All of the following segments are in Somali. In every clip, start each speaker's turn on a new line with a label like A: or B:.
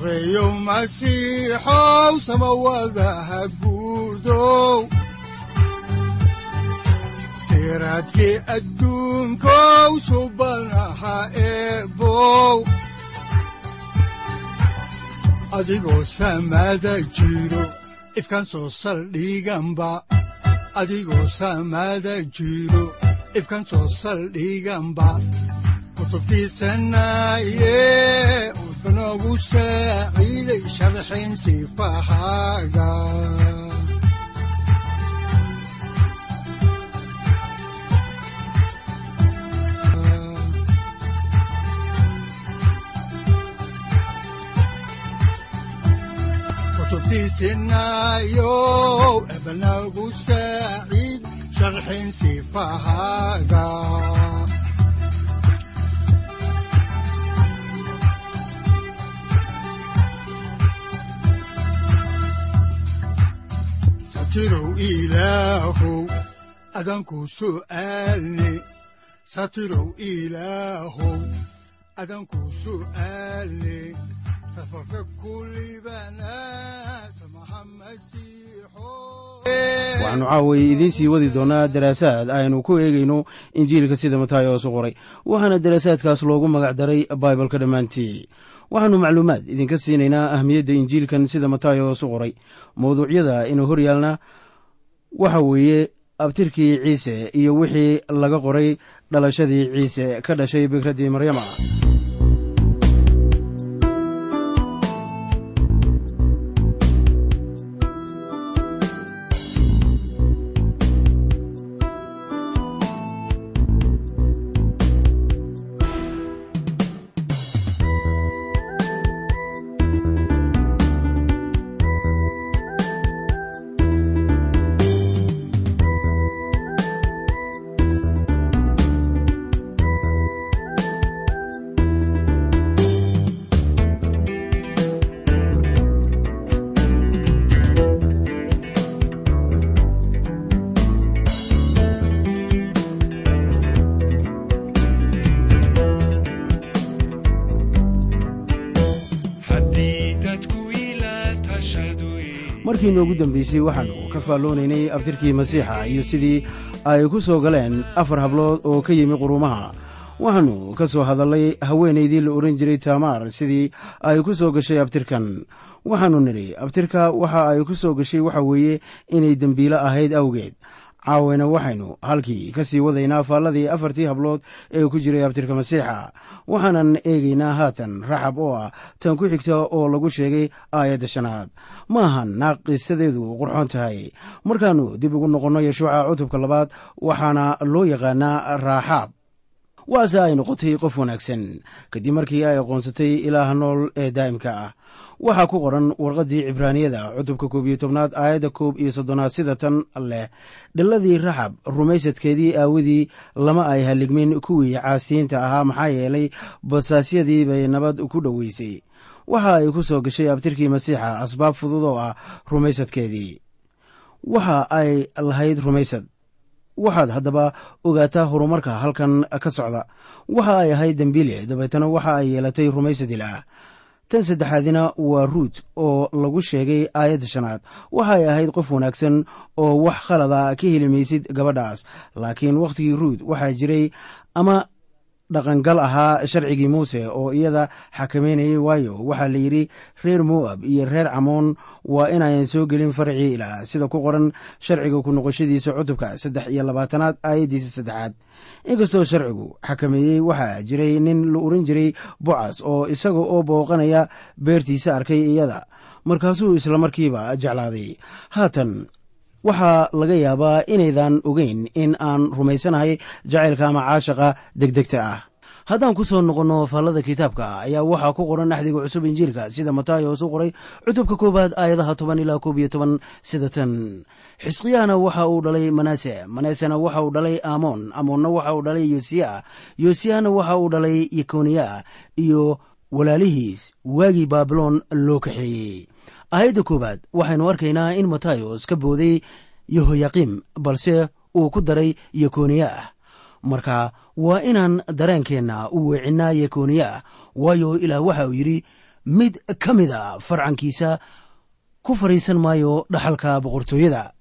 A: sareyow masiixow samawadaha guudow siraadkii adduunkow adigoo samada jiro ifkaan soo saldhiganba adigoo kutubtiisanaye udanogu saaciiday sharxin sifahaaga kutubtiisinayow ebanagu saaciid sharxin sifahaaga satirow ilaahow adanku su'aalne satirow ilaahow adanku su'aalne
B: waxaannu caaway idiin sii wadi doonaa daraasaad. Aynu ku eegayno injiilka sida mataayoos u qoray waxaana daraasaadkaas loogu magac daray baibalka dhammaantii. Waxaannu macluumaad idinka siinaynaa ahmiyadda injiilkan sida mataayoos u qoray. Mawduucyada inuu horyaalna waxa weeye abtirkii ciise iyo wixii laga qoray dhalashadii ciise ka dhashay bikraddii maryama markii noogu dambeysay waxaannu ka faalloonaynay abtirkii masiixa iyo sidii ay ku soo galeen afar hablood oo ka yimi quruumaha waxaannu ka soo hadallay haweenaydii la odhan jiray taamaar sidii ay ku soo gashay abtirkan. Waxaannu nidhi abtirka waxa ay ku soo gashay waxa weeye inay dembiilo ahayd awgeed caawayna waxaynu halkii ka sii wadaynaa faalladii afartii hablood ee ku jiray abtirka masiixa. Waxaanan eegaynaa haatan raxab oo ah tan ku xigta oo lagu sheegay aayadda shanaad. Ma ahan naaq qisadeedu qurxoon tahay. Markaannu dib ugu noqonno yeshuuca cutubka labaad waxaana loo yaqaanaa raaxaab waase ay noqotay qof wanaagsan. Kadib markii ay aqoonsatay ilaaha nool ee daa'imka ah waxaa ku qoran warqaddii cibraaniyada cutubka koob iyo tobnaad aayadda koob iyo soddonaad sida tan leh. Dhalladii raxab rumaysadkeedii aawadii lama ay halligmin kuwii caasiyiinta ahaa maxaa yeelay basaasyadii bay nabad ku dhoweysay waxa ay ku soo gashay abtirkii masiixa asbaab fudud oo ah rumaysadkeedii. Waxa ay lahayd rumaysad waxaad haddaba ogaataa horumarka halkan ka socda. Waxa ay ahayd dembiile dabeetana waxa ay yeelatay rumaysad ilaah tan saddexaadina waa ruut oo lagu sheegay aayadda shanaad. Waxay ahayd qof wanaagsan oo wax khalada ka heli maysid gabadhaas. Laakiin wakhtigii ruut waxaa jiray ama dhaqangal ahaa sharcigii muuse oo iyada xakamaynayay waayo. Waxaa la yidhi reer moab iyo reer camoon waa inayan soo gelin farcii ilaah sida ku qoran sharciga ku noqoshadiisa cutubka saddex iyo labaatanaad aayaddiisa saddexaad. Inkastoo sharcigu xakameeyey waxaa jiray nin la oran jiray bocas oo isaga oo booqanaya beertiisa arkay iyada. Markaasuu islamarkiiba jeclaaday. Haatan waxaa laga yaabaa inaydan ogeyn in aan rumaysanahay jacaylka ama caashaqa degdegta ah. Haddaan ku soo noqonno faallada kitaabka ayaa waxaa ku qoran axdiga cusub injiilka sida matayos u qoray cutubka koowaad aayadaha toban ilaa koob iyo toban sida tan. Xisqiyahna waxa uu dhalay manase manesena waxa uu dhalay amoon amoonna waxa uu dhalay yosiya yosiyahna waxa uu dhalay yekoniya iyo walaalihiis waagii baabiloon loo kaxeeyey aayadda koowaad waxaynu arkaynaa in matayos ka booday yehoyaqiim balse uu ku daray yekoniya ah marka waa inaan dareenkeenna u weecinnaa yekoniya ah waayo ilaah waxa uu yidhi mid ka mid a farcankiisa ku fadhiisan maayo dhaxalka boqortooyada.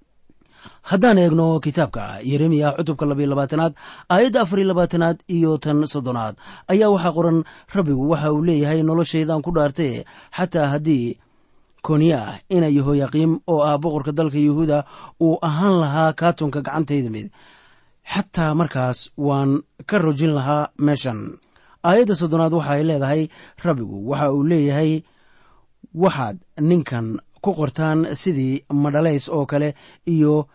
B: Haddaan eegno kitaabka yeremiya cutubka labayo labaatanaad aayadda afariyo labaatanaad iyo tan soddonaad ayaa waxaa qoran rabbigu waxa uu leeyahay noloshaydan ku dhaartee xataa haddii koniya ina yehoyaqiim oo ah boqorka dalka yuhuuda uu ahaan lahaa kaatunka gacantayda mid. Xataa markaas waan ka rojin lahaa meeshan. Aayadda soddonaad waxa ay leedahay rabbigu waxa uu leeyahay waxaad ninkan ku qortaan sidii madhalays oo kale iyo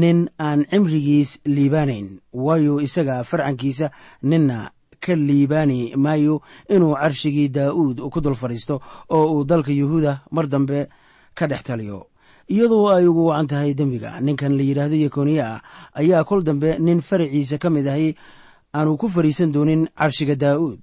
B: nin aan cimrigiis liibaanayn waayo isaga farcankiisa ninna ka liibaani maayo inuu carshigii daa'uud ku dul fadhiisto oo uu dalka yuhuuda mar dambe ka dhex taliyo. Iyadoo ay ugu wacan tahay dembiga ninkan la yidhaahdo yekoniya ah ayaa kol dambe nin faraciisa ka mid ahay aanu ku fadhiisan doonin carshiga daa'uud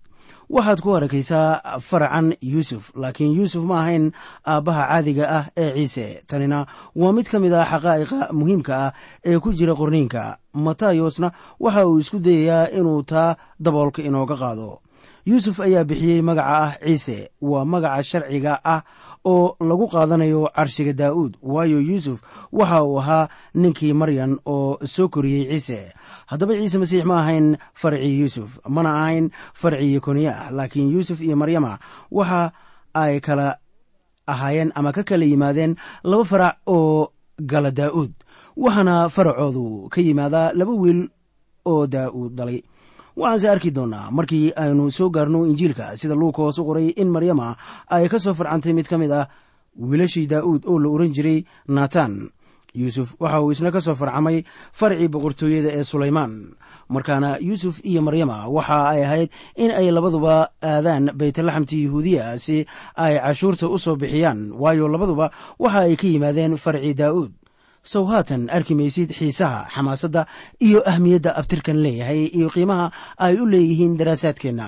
B: waxaad ku arakaysaa faracan yuusuf laakiin yuusuf ma ahayn aabbaha caadiga ah ee ciise. Tanina waa mid ka mid ah xaqaa'iqa muhiimka ah ee ku jira qorniinka. Matayosna waxa uu isku dayayaa inuu taa daboolka inooga qaado yuusuf ayaa bixiyey magaca ah ciise. Waa magaca sharciga ah oo lagu qaadanayo carshiga daa'uud waayo yuusuf waxa uu ahaa ninkii maryan oo soo koriyey ciise. Haddaba ciise masiix ma ahayn farcii yuusuf mana ahayn farcii yekoniya ah laakiin yuusuf iyo maryama waxa ay kala ahaayeen ama ka kala yimaadeen laba farac oo gala daa'uud waxaana faracoodu ka yimaadaa laba wiil oo daa'uud dhalay waxaanse arki doonnaa markii aynu soo gaarno injiilka sida luuka hoos u qoray in maryama ay ka soo farcantay mid ka mid ah wiilashii daa'uud oo la oran jiray naatan yuusuf waxa uu isna ka soo farcamay farcii boqortooyada ee sulaymaan. Markaana yuusuf iyo maryama waxa ay ahayd in ay labaduba aadaan baytlaxamti yahuudiya si ay cashuurta u soo bixiyaan waayo labaduba waxa ay ka yimaadeen farcii daa'uud sow haatan arki maysid xiisaha xamaasadda iyo ahmiyadda abtirkan leeyahay iyo qiimaha ay u leeyihiin daraasaadkeenna.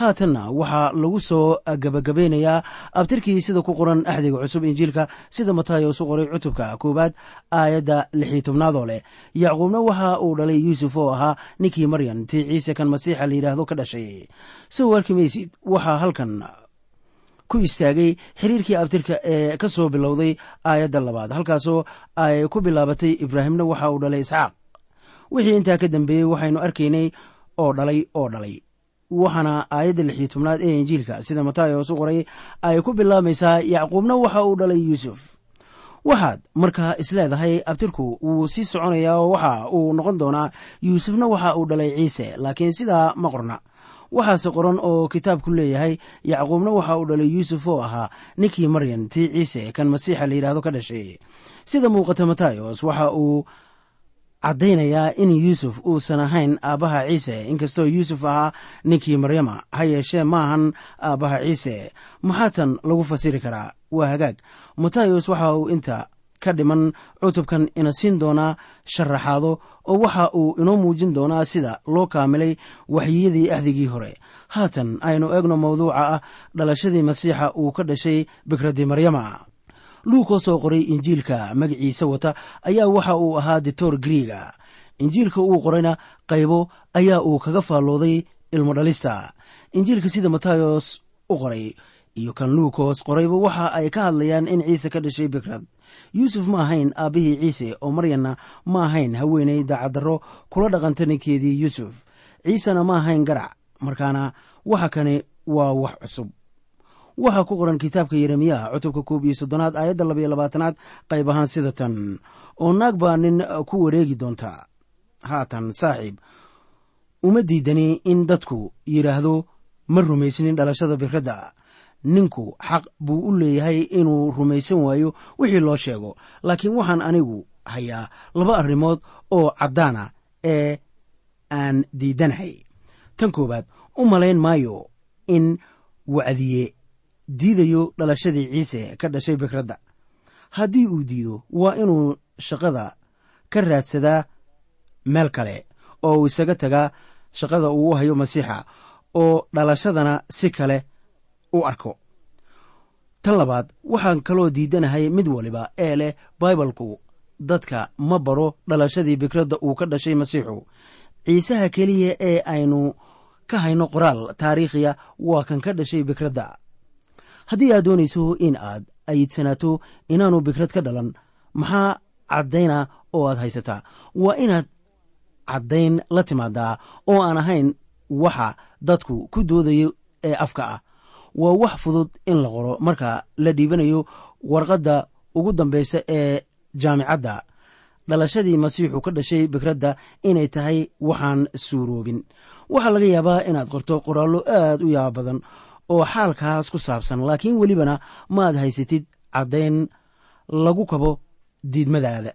B: Haatanna waxaa lagu soo gabagabaynayaa abtirkii sida ku qoran axdiga cusub injiilka sida matayos u qoray cutubka koowaad aayadda lixii tobnaadoo leh. Yacquubna waxa uu dhalay yuusuf oo ahaa ninkii maryan tii ciise kan masiixa la yidhaahdo ka dhashay. Sow arki maysid waxaa halkan ku istaagay xiriirkii abtirka ee ka soo bilowday aayadda labaad. Halkaasoo ay ku bilaabatay ibraahimna waxa uu dhalay isxaaq. Wixii intaa ka dambeeyey waxaynu arkaynay oo dhalay oo dhalay. Waxaana aayadda lixiyo tobnaad ee injiilka sida matayos u qoray ay ku bilaabaysaa yacquubna waxa uu dhalay yuusuf. Waxaad markaa isleedahay abtirku wuu sii soconayaa oo waxa uu noqon doonaa yuusufna waxa uu dhalay ciise. Laakiin sidaa ma qorna waxaase qoran oo kitaabku leeyahay yacquubna waxa uu dhalay yuusuf oo ahaa ninkii maryan tii ciise kan masiixa la yidhaahdo ka dhashay. Sida muuqata matayos waxa uu caddaynayaa in yuusuf uusan ahayn aabbaha ciise. Inkastoo yuusuf ahaa ninkii maryama ha yeeshee maahan aabbaha ciise. Maxaa tan lagu fasiri karaa? Waa hagaag. Matayos waxa uu inta ka dhiman cutubkan ina siin doonaa sharaxaado oo waxa uu inoo muujin doonaa sida loo kaamilay waxyiyadii ahdigii hore. Haatan aynu eegno mawduuca ah dhalashadii masiixa uu ka dhashay bikraddii maryama. Luukoo soo qoray injiilka magaciisa wata ayaa waxa uu ahaa dictor griega injiilka uu qorayna qaybo ayaa uu kaga faallooday ilmo dhalista injiilka sida matayos u qoray iyo kan luukos qorayba waxa ay ka hadlayaan in ciise ka dhashay bikrad. Yuusuf ma ahayn aabbihii ciise oo maryanna ma ahayn haweenay daacaddarro kula dhaqanta ninkeedii yuusuf. Ciisena ma ahayn garac markaana waxa kani waa wax cusub. Waxaa ku qoran kitaabka yeremiyaha cutubka koob iyo soddonaad aayadda labaiyo labaatanaad qayb ahaan sida tan oo naag baa nin ku wareegi doonta. Haatan saaxiib. Uma diidani in dadku yidhaahdo ma rumaysnin dhalashada bikradda ninku xaq buu u leeyahay inuu rumaysan waayo wixii loo sheego. Laakiin waxaan anigu hayaa laba arrimood oo caddaana ee aan diidanahay. Tan koowaad u malayn maayo in wacdiye diidayo dhalashadii ciise ka dhashay bikradda haddii uu diido waa inuu shaqada ka raadsadaa meel kale oo uu isaga tagaa shaqada uu u hayo masiixa oo dhalashadana si kale u arko. Tan labaad waxaan kaloo diidanahay mid waliba ee leh baibalku dadka ma baro dhalashadii bikradda uu ka dhashay masiixu. Ciisaha keliya ee aynu ka hayno qoraal taariikhiya waa kan ka dhashay bikradda haddii aad doonayso in aad ayidsanaato inaanu bikrad ka dhalan maxaa caddayna oo aad haysataa waa inaad caddayn la timaadaa oo aan ahayn waxa dadku ku doodayo ee afka ah waa wax fudud in la qoro. Marka la dhiibanayo warqadda ugu dambaysa ee jaamicadda. Dhalashadii masiixu ka dhashay bikradda inay tahay waxaan suuroobin waxaa laga yaabaa inaad qorto qoraallo aad u yaaba badan oo xaalkaas ku saabsan laakiin welibana maad haysatid caddayn lagu kabo diidmadaada.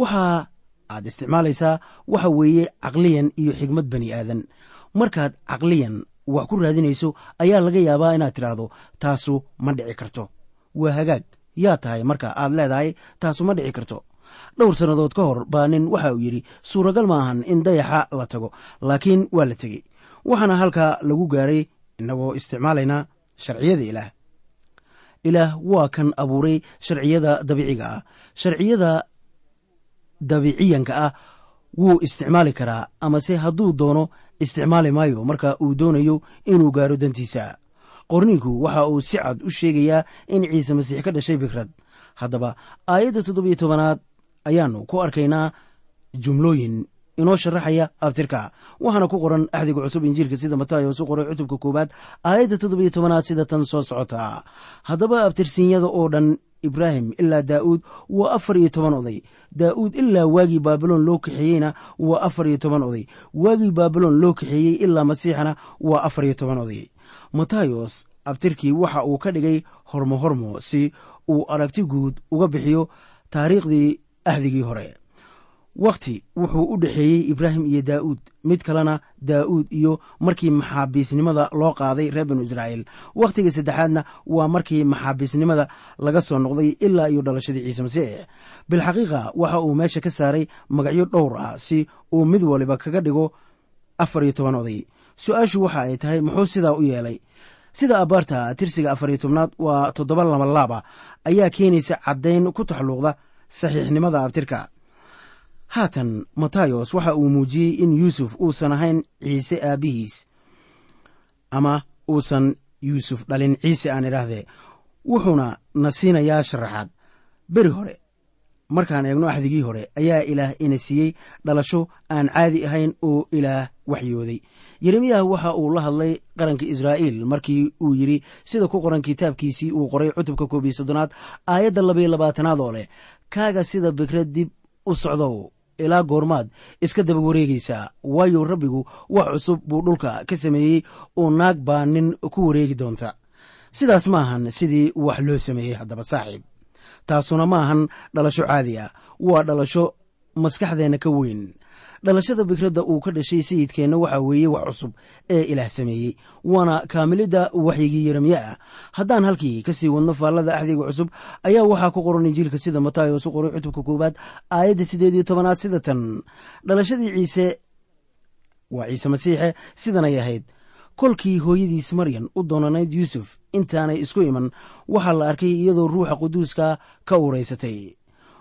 B: Waxa aad isticmaalaysaa waxa weeye caqliyan iyo xigmad bani aadan. Markaad caqliyan wax ku raadinayso ayaa laga yaabaa inaad tidhaahdo taasu ma dhici karto. Waa hagaag. Yaa tahay marka aad leedahay taasu ma dhici karto. Dhowr sannadood ka hor baa nin waxa uu yidhi suuragal ma ahan in dayaxa la tago laakiin waa la tegey. Waxaana halkaa lagu gaaray innagoo isticmaalaynaa sharciyada ilaah. Ilaah waa kan abuuray sharciyada dabiiciga ah. Sharciyada dabiiciyanka ah wuu isticmaali karaa amase hadduu doono isticmaali maayo. Marka uu doonayo inuu gaaro dantiisa. Qorniinku waxa uu si cad u sheegayaa in ciise masiix ka dhashay bikrad haddaba aayadda toddobiyo tobanaad ayaannu ku arkaynaa jumlooyin inoo sharaxaya abtirka. Waxaana ku qoran axdiga cusub injiilka sida matayos u qoray cutubka koowaad aayadda toddobiyo tobanaad sida tan soo socota. Haddaba abtirsiinyada oo dhan ibraahim ilaa daa'uud waa afar iyo toban oday. Daa'uud ilaa waagii baabiloon loo kaxeeyeyna waa afar iyo toban oday. Waagii baabiloon loo kaxeeyey ilaa masiixana waa afar iyo toban oday. Matayos abtirkii waxa uu ka dhigay hormo hormo si uu aragti guud uga bixiyo taariikhdii ahdigii hore wakhti wuxuu u dhexeeyey ibraahim iyo daa'uud mid kalena daa'uud iyo markii maxaabiisnimada loo qaaday reer binu israa'iil. Wakhtiga saddexaadna waa markii maxaabiisnimada laga soo noqday ilaa iyo dhalashadii ciise masiix. Bilxaqiiqa waxa uu meesha ka saaray magacyo dhowr ah si uu mid waliba kaga dhigo afar iyo toban oday. Su'aashu waxa ay tahay muxuu sidaa u yeelay? Sida abbaarta tirsiga afar iyo tobnaad waa toddoba labalaaba ayaa keenaysa caddayn ku taxluuqda saxiixnimada abtirka haatan matayos waxa uu muujiyey in yuusuf uusan ahayn ciise aabbihiis ama uusan yuusuf dhalin ciise aan idhaahdee. Wuxuuna na siinayaa sharaxaad beri hore markaan eegno axdigii hore ayaa ilaah ina siiyey dhalasho aan caadi ahayn oo ilaah waxyooday. Yeremiyah waxa uu la hadlay qaranka israa'iil markii uu yidhi sida ku qoran kitaabkiisii uu qoray cutubka koob iyo soddonaad aayadda labaiyo labaatanaad oo leh kaaga sida bikrad dib u socdow ilaa goormaad. Iska daba wareegaysaa waayo rabbigu wax cusub buu dhulka ka sameeyey oo naag baa nin ku wareegi doonta. Sidaas ma ahan sidii wax loo sameeyey haddaba saaxiib. Taasuna ma ahan dhalasho caadi ah. Waa dhalasho maskaxdeenna ka weyn dhalashada bikradda uu ka dhashay sayidkeenna waxaa weeye wax cusub ee ilaah sameeyey. Waana kaamilidda waxyigii yeremiye ah. Haddaan halkii ka sii wadno faallada axdiga cusub ayaa waxaa ku qoran injiilka sida matayos u qoray cutubka koowaad aayadda siddeed iyo tobanaad sida tan. Dhalashadii ciise waa ciise masiixe sidanay ahayd. Kolkii hooyadiis maryan u doonanayd yuusuf intaanay isku iman waxaa la arkay iyadoo ruuxa quduuska ka uuraysatay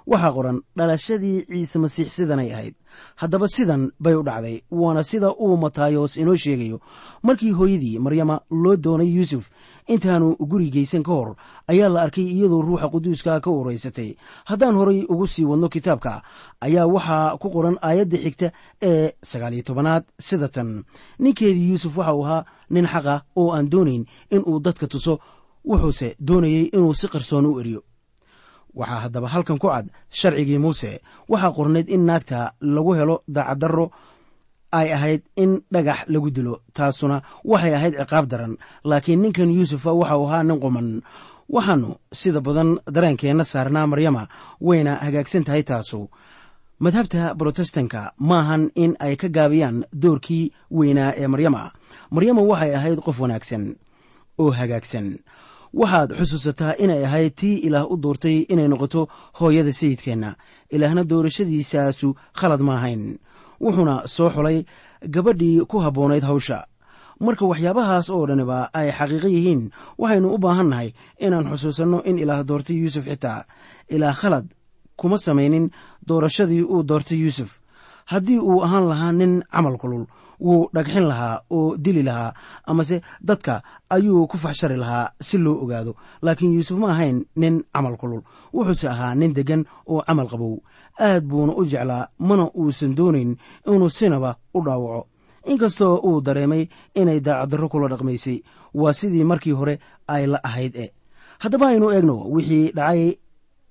B: waxaa qoran dhalashadii ciise masiix sidanay ahayd. Haddaba sidan bay u dhacday waana sida uu matayos inoo sheegayo. Markii hooyadii maryama loo doonay yuusuf intaanu guri geysan ka hor ayaa la arkay iyadoo ruuxa quduuska ka uuraysatay haddaan horay ugu sii wadno kitaabka ayaa waxaa ku qoran aayadda xigta ee sagaaliyo tobanaad sida tan. Ninkeedii yuusuf waxa uu ahaa nin xaqa oo aan doonayn inuu dadka tuso. Wuxuuse doonayey inuu si qarsoon u eriyo waxaa haddaba halkan ku cad sharcigii muuse. Waxaa qornayd in naagta lagu helo daacaddarro ay ahayd in dhagax lagu dilo taasuna waxay ahayd ciqaab daran. Laakiin ninkan yuusufa waxa uu ahaa nin quman. Waxaannu sida badan dareenkeenna saarnaa maryama wayna hagaagsan tahay taasu. Madhabta brotestanka maahan in ay ka gaabiyaan doorkii weynaa ee maryama. Maryama waxay ahayd qof wanaagsan oo hagaagsan waxaad xusuusataa inay ahayd tii ilaah u doortay inay noqoto hooyada sayidkeenna. Ilaahna doorashadiisaasu khalad ma ahayn. Wuxuuna soo xulay gabadhii ku habboonayd hawsha. Marka waxyaabahaas oo dhaniba ay xaqiiqo yihiin waxaynu u baahannahay inaan xusuusanno in ilaah doortay yuusuf xitaa. Ilaah khalad kuma samaynin doorashadii uu doortay yuusuf. Haddii uu ahaan lahaa nin camal kulul wuu dhagxin lahaa oo dili lahaa amase dadka ayuu ku faxshari lahaa si loo ogaado. Laakiin yuusuf ma ahayn nin camal kulul. Wuxuuse ahaa nin deggan oo camal qabow. Aad buuna u jeclaa mana uusan doonayn inuu sinaba u dhaawaco. Inkastoo uu dareemay inay daacaddarro kula dhaqmaysay waa sidii markii hore ay la ahayd e haddaba aynu eegno wixii dhacay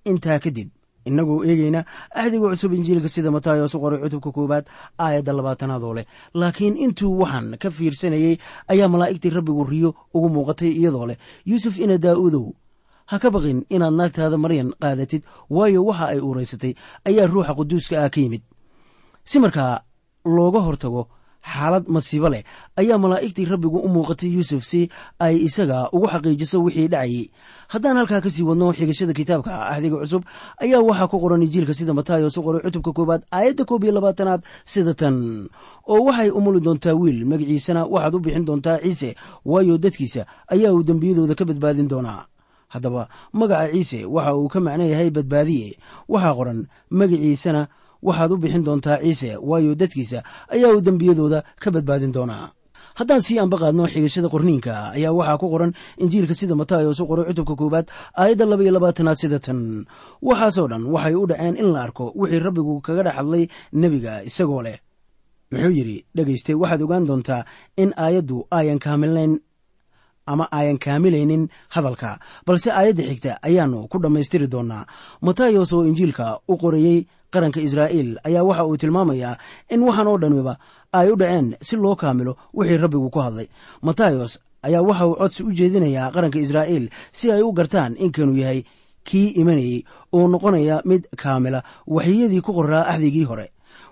B: intaa kadib innagoo eegayna axdiga cusub injiilka sida mataayoos qoray cutubka koowaad aayadda labaatanaad oo leh. Laakiin intuu waxaan ka fiirsanayey ayaa malaa'igtii rabbigu riyo ugu muuqatay iyadoo leh. Yuusuf ina daa'uudow ha ka baqin inaad naagtaada maryan qaadatid waayo waxa ay uuraysatay ayaa ruuxa quduuska ah ka yimid. Si markaa looga hortago xaalad masiibo leh. Ayaa malaa'igtii rabbigu u muuqatay yuusuf si ay isaga ugu xaqiijiso wixii dhacayey haddaan halkaa ka sii wadno xigashada kitaabka ahdiga cusub ayaa waxaa ku qoran injiilka sida mataayos u qoray cutubka koowaad aayadda koob iyo labaatanaad sida tan. Oo waxay umuli doontaa wiil magaciisana waxaad u bixin doontaa ciise waayo dadkiisa ayaa uu dembiyadooda ka badbaadin doonaa. Haddaba magaca ciise waxa uu ka macno yahay badbaadiye. Waxaa qoran magaciisana waxaad u bixin doontaa ciise waayo dadkiisa ayaa uu dembiyadooda ka badbaadin doonaa haddaan sii anbaqaadno xigashada qorniinka ayaa waxaa ku qoran injiilka sida mataayos u qoray cutubka koowaad aayadda laba iyo labaatanaad sida tan. Waxaasoo dhan waxay u dhaceen in la arko wixii rabbigu kaga dhex hadlay nebiga isagoo leh. Muxuu yidhi dhegayste waxaad ogaan doontaa in aayaddu ayan kaamilnayn ama ayan kaamilaynin hadalka balse aayadda xigta ayaannu ku dhammaystiri doonaa matayos oo injiilka u qorayey qaranka israa'iil ayaa waxa uu tilmaamayaa in waxaan oo dhanmiba ay u dhaceen si loo kaamilo wixii rabbigu ku hadlay. Matayos ayaa waxa uu codsi u jeedinayaa qaranka israa'iil si ay u gartaan inkanuu yahay kii imanayey oo noqonaya mid kaamila waxyiyadii ku qoraa axdigii hore.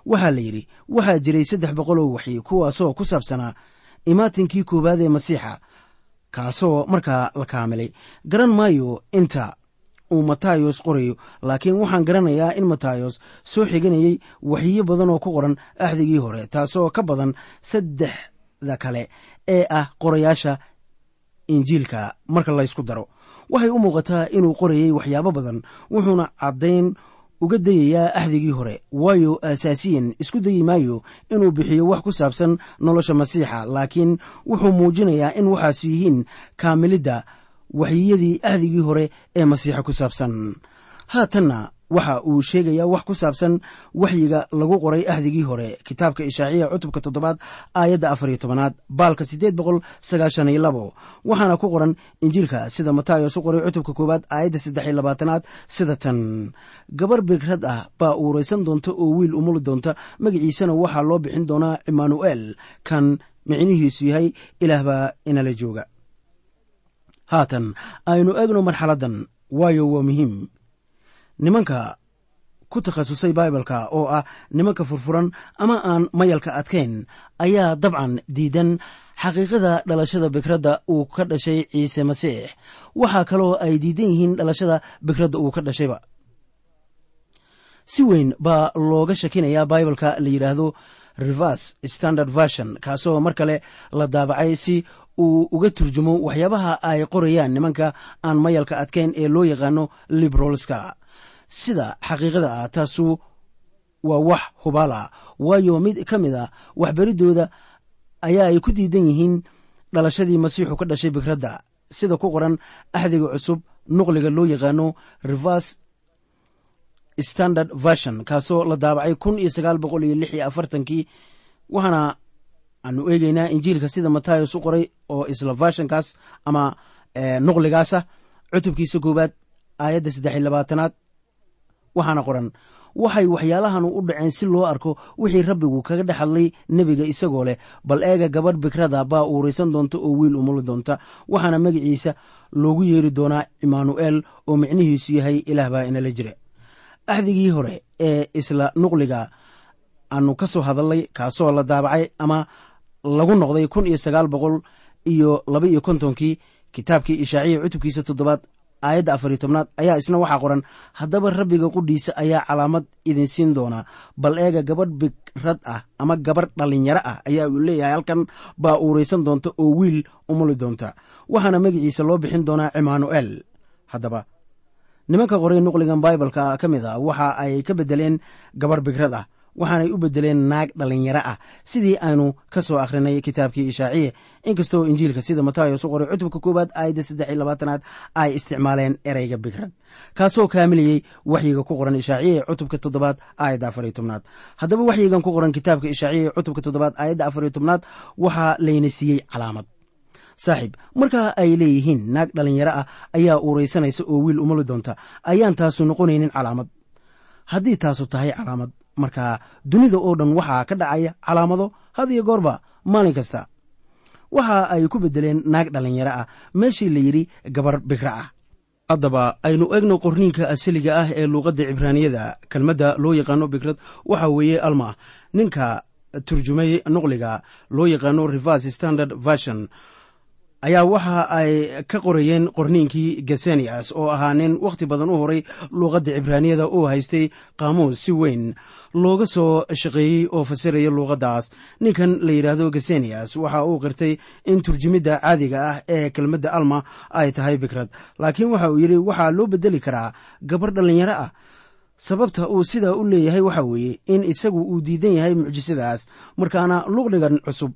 B: Waxaa la yidhi waxaa jiray saddex boqol oo waxyi kuwaasoo ku saabsanaa imaatinkii koowaad ee masiixa kaasoo markaa la kaamilay. Garan maayo inta uu matayos qorayo laakiin waxaan garanayaa in matayos soo xiganayey waxyiyo badan oo ku qoran axdigii hore taasoo ka badan saddexda kale ee ah qorayaasha injiilka. Marka laysku daro waxay u muuqataa inuu qorayey waxyaabo badan wuxuuna caddayn uga dayayaa axdigii hore waayo asaasiyan isku dayi maayo inuu bixiyo wax ku saabsan nolosha masiixa laakiin wuxuu muujinayaa in waxaas yihiin kaamilidda waxyiyadii ahdigii hore ee masiixa ku saabsan. Haatanna waxa uu sheegayaa wax ku saabsan waxyiga lagu qoray ahdigii hore. Kitaabka ishaaciya cutubka toddobaad aayadda afar iyo tobanaad baalka siddeed boqol sagaashan iyo labo. Waxaana ku qoran injiilka sida matayos u qoray cutubka koowaad aayadda saddex iyo labaatanaad sida tan. Gabar bigrad ah baa uuraysan doonta oo wiil umuli doonta. Magaciisana waxaa loo bixin doonaa imaanu'el kan micnihiisu yahay ilaah baa inala jooga haatan aynu eegno marxaladdan. Waayo waa muhiim. Nimanka ku takhasusay baibalka oo ah nimanka furfuran ama aan mayalka adkayn ayaa dabcan diidan xaqiiqada dhalashada bikradda uu ka dhashay ciise masiix. Waxaa kaloo ay diidan yihiin dhalashada bikradda uu ka dhashayba si weyn baa looga shakinayaa baibalka la yidhaahdo revers standard version kaasoo mar kale la daabacay si uu uga turjumo waxyaabaha ay qorayaan nimanka aan mayalka adkayn ee loo yaqaano liberalska. Sida xaqiiqada ah taasu waa wax hubaala waayo mid ka mid a waxbaridooda ayaa ay ku diidan yihiin dhalashadii masiixu ka dhashay bikradda sida ku qoran axdiga cusub nuqliga loo yaqaano revers standard version kaasoo la daabacay kun iyo sagaal boqol iyo lix iyo afartankii waxaana aanu eegeynaa injiilka sida matayos u qoray oo isla vershonkaas ama nuqligaasa cutubkiisa koowaad aayadda saddex iyo labaatanaad waxaana qoran waxay waxyaalahan u dhaceen si loo arko wixii rabbigu kaga dhex hadlay nebiga isagoo leh. Bal eega gabadh bikrada baa uuraysan doonta oo wiil umuli doonta. Waxaana magaciisa loogu yeeri doonaa imaanu'el oo micnihiisu yahay ilaah baa inala jira. Axdigii hore ee isla nuqliga aanu ka soo hadalnay kaasoo la daabacay ama lagu noqday kun iyo sagaal boqol iyo laba iyo kontonkii kitaabkii ishaaciya cutubkiisa toddobaad aayadda afariyo tobnaad ayaa isna waxaa qoran haddaba rabbiga qudhiisa ayaa calaamad idin siin doonaa bal eega gabadh bigrad ah ama gabadh dhallinyaro ah ayaa uu leeyahay halkan baa uuraysan doonta oo wiil umuli doonta. Waxaana magiciisa loo bixin doonaa cimanu'el haddaba nimanka qoray nuqligan baibalka ka mid a waxa ay ka beddeleen gabarh bigrad ah waxaanay u beddeleen naag dhallinyaro ah. Sidii aynu ka soo akhrinay kitaabkii ishaaciye inkastoo injiilka sida matayos u qoray cutubka koowaad aayadda saddex iyo labaatanaad ay isticmaaleen ereyga bigrad kaasoo kaamilayey waxyiga ku qoran ishaaciye cutubka toddobaad aayadda afariyo tobnaad. Haddaba waxyigan ku qoran kitaabka ishaaciye cutubka toddobaad aayadda afariyo tobnaad waxaa layna siiyey calaamad. Saaxiib markaa ay leeyihiin naag dhallinyaro ah ayaa uuraysanaysa oo wiil umali doonta ayaan taasu noqonaynin calaamad. Haddii taasu tahay calaamad markaa dunida oo dhan waxaa ka dhacaya calaamado had iyo goorba maalin kasta. Waxa ay ku beddeleen naag dhallinyaro ah meeshii la yidhi gabar bigra ah. Haddaba aynu egno qorniinka asaliga ah ee luuqadda cibraaniyada kelmadda loo yaqaano bigrad waxa weeye alma ninka turjumay nuqliga loo yaqaano rivers standard version ayaa waxa ay ka qorayeen qorniinkii gesenias oo ahaa nin wakhti badan u horay luuqadda cibraaniyada uu haystay qaamuus si weyn. Looga soo shaqeeyey oo fasiraya luuqaddaas. Ninkan la yidhaahdo gesenias waxa uu qirtay in turjumidda caadiga ah ee kelmadda alma ay tahay bikrad laakiin waxa uu yidhi waxaa loo beddeli karaa gabar dhallinyaro ah. Sababta uu sidaa u leeyahay waxa weeye in isagu uu diidan yahay mucjisadaas. Markaana luqligan cusub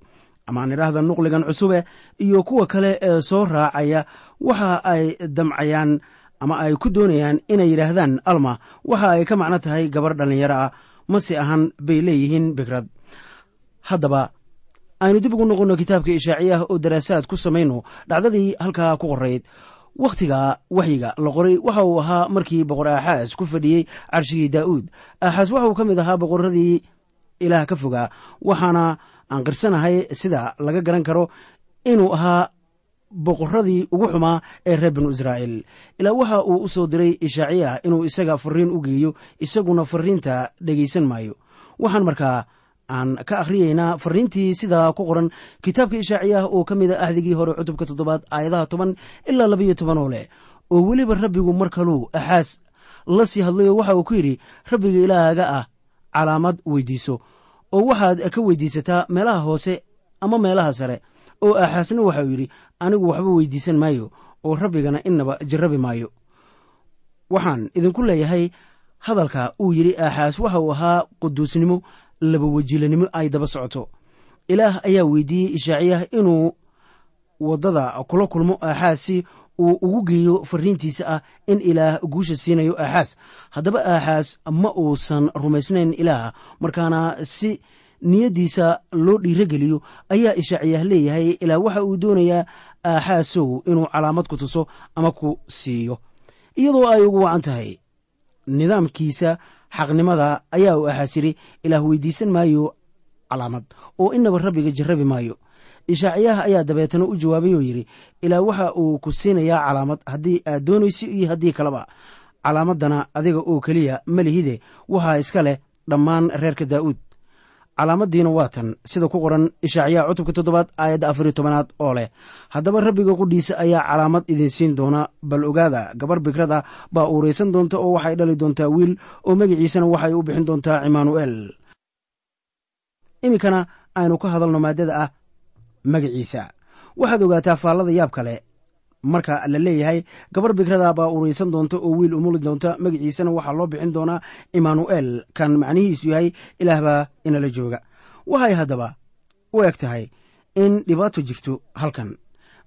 B: amaan idhaahda nuqligan cusube iyo kuwa kale ee soo raacaya waxa ay damcayaan ama ay ku doonayaan inay yidhaahdaan alma waxa ay ka macno tahay gabar dhallinyaro ah mase ahan bay leeyihiin bikrad. Haddaba aynu dib ugu noqonno kitaabka ishaaciyaah oo daraasaad ku samayno dhacdadii halkaa ku qorayd. Wakhtiga waxyiga la qoray waxa uu ahaa markii boqor aaxaas ku fadhiyey carshigii daa'uud. Aaxaas waxa uu ka mid ahaa boqorradii ilaah ka fogaa waxaana aan qirsanahay sida laga garan karo inuu ahaa boqorradii ugu xumaa ee reer binu israa'iil. Ilaa waxa uu u soo diray ishaaciya inuu isaga fariin u geeyo isaguna fariinta dhegaysan maayo. Waxaan markaa aan ka akhriyeynaa fariintii sidaa ku qoran kitaabka ishaaciyaah oo ka mid a ahdigii hore cutubka toddobaad aayadaha toban ilaa labaiyo toban oo leh. Oo weliba rabbigu mar kaluu axaas la sii hadlayo waxa uu ku yidhi rabbiga ilaahaga ah calaamad weydiiso oo waxaad ka weydiisataa meelaha hoose ama meelaha sare oo aaxaasna waxauu yidhi anigu waxba weydiisan maayo oo rabbigana innaba jarrabi maayo. Waxaan idinku leeyahay hadalka uu yidhi aaxaas waxa uu ahaa quduusnimo laba wejilanimo ay daba socoto. Ilaah ayaa weydiiyey ishaaciyah inuu waddada kula kulmo aaxaasi uu ugu geeyo fariintiisa ah in ilaah guusha siinayo aaxaas. Haddaba aaxaas ma uusan rumaysnayn ilaah markaana si niyaddiisa loo dhiirogeliyo ayaa ishaaciyah leeyahay ilaa waxa uu doonayaa aaxaasow inuu calaamad ku tuso ama ku siiyo. Iyadoo ay ugu wacan tahay nidaamkiisa xaqnimada ayaa uu aaxaas yidhi ilaah weydiisan maayo calaamad oo inaba rabbiga jarrabi maayo ishaaciyaha ayaa dabeetana u jawaabay oo yidhi ilaa waxa uu ku siinayaa calaamad haddii aad doonayso iyo haddii kaleba. Calaamaddana adiga oo keliya malihide waxaa iska leh dhammaan reerka daa'uud. Calaamaddiina waa tan sida ku qoran ishaaciyaha cutubka toddobaad aayadda afariyo tobanaad oo leh. Haddaba rabbiga qudhiisa ayaa calaamad idin siin doona bal ogaada gabar bikrada baa uuraysan doonta oo waxay dhali doontaa wiil oo magaciisana waxay u bixin doontaa cimaanu'el iminkana aynu ka hadalno maaddada ah magaciisa. Waxaad ogaataa faallada yaab kale. Marka la leeyahay gabar bikrada baa uraysan doonta oo wiil umuli doonta magaciisana waxaa loo bixin doonaa imaanu'el kan macnihiisu yahay ilaah baa inala jooga. Waxay haddaba u eg tahay in dhibaato jirto halkan.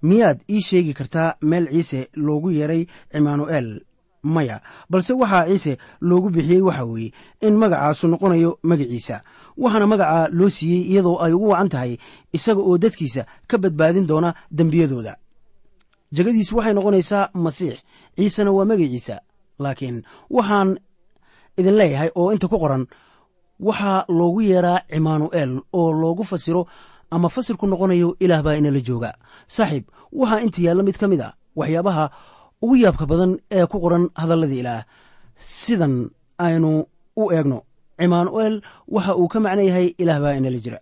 B: Miyaad ii sheegi kartaa meel ciise loogu yeeray imaanu'el maya. Balse waxaa ciise loogu bixiyey waxa weeye in magacaasu noqonayo magaciisa waxaana magaca loo siiyey iyadoo ay ugu wacan tahay isaga oo dadkiisa ka badbaadin doona dembiyadooda. Jegadiisu waxay noqonaysaa masiix. Ciisena waa magaciisa laakiin waxaan idin leeyahay oo inta ku qoran waxaa loogu yeeraa cimaanu'el oo loogu fasiro ama fasirku noqonayo ilaah baa inala jooga saaxiib waxaa inta yaalla mid ka mid a waxyaabaha ugu yaabka badan ee ku qoran hadalladii ilaah sidan aynu u eegno. Cimaanu'eel waxa uu ka macno yahay ilaah baa inala jira.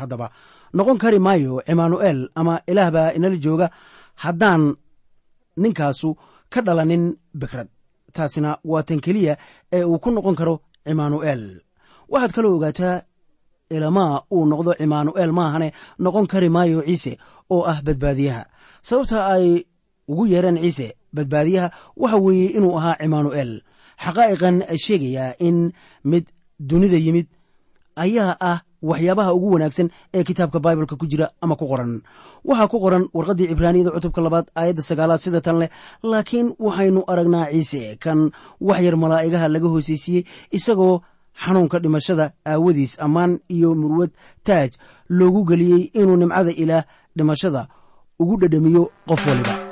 B: Haddaba noqon kari maayo cimaanu'eel ama ilaah baa inala jooga haddaan ninkaasu ka dhalanin bikrad. Taasina waa tan keliya ee uu ku noqon karo cimaanu'eel waxaad kaloo ogaataa ilamaa uu noqdo cimaanu'eel maahane? Noqon kari maayo ciise oo ah badbaadiyaha. Sababta ay ugu yeereen ciise badbaadiyaha waxa weeye inuu ahaa cimaanu'eel xaqaa'iqan sheegayaa in mid dunida yimid ayaa ah waxyaabaha ugu wanaagsan ee kitaabka baibalka ku jira ama ku qoran. Waxaa ku qoran warqaddii cibraaniyada cutubka labaad aayadda sagaalaad sida tan leh laakiin waxaynu aragnaa ciise kan wax yar malaa'igaha laga hoosaysiiyey isagoo xanuunka dhimashada aawadiis ammaan iyo murwad taaj loogu geliyey inuu nimcada ilaah dhimashada ugu dhedhamiyo qof waliba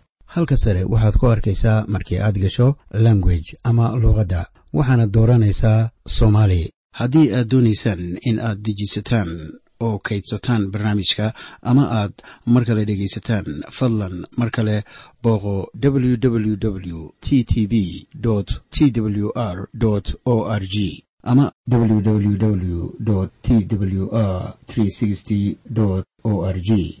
C: halka sare waxaad ku arkaysaa markii aad gasho language ama luuqadda waxaana dooranaysaa soomaali
B: haddii aad doonaysaan in aad dejisataan oo kaydsataan barnaamijka ama aad mar kale dhegaysataan fadlan mar kale booqo www t t b t w r o r g ama
C: www t w r o r g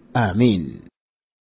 B: aamiin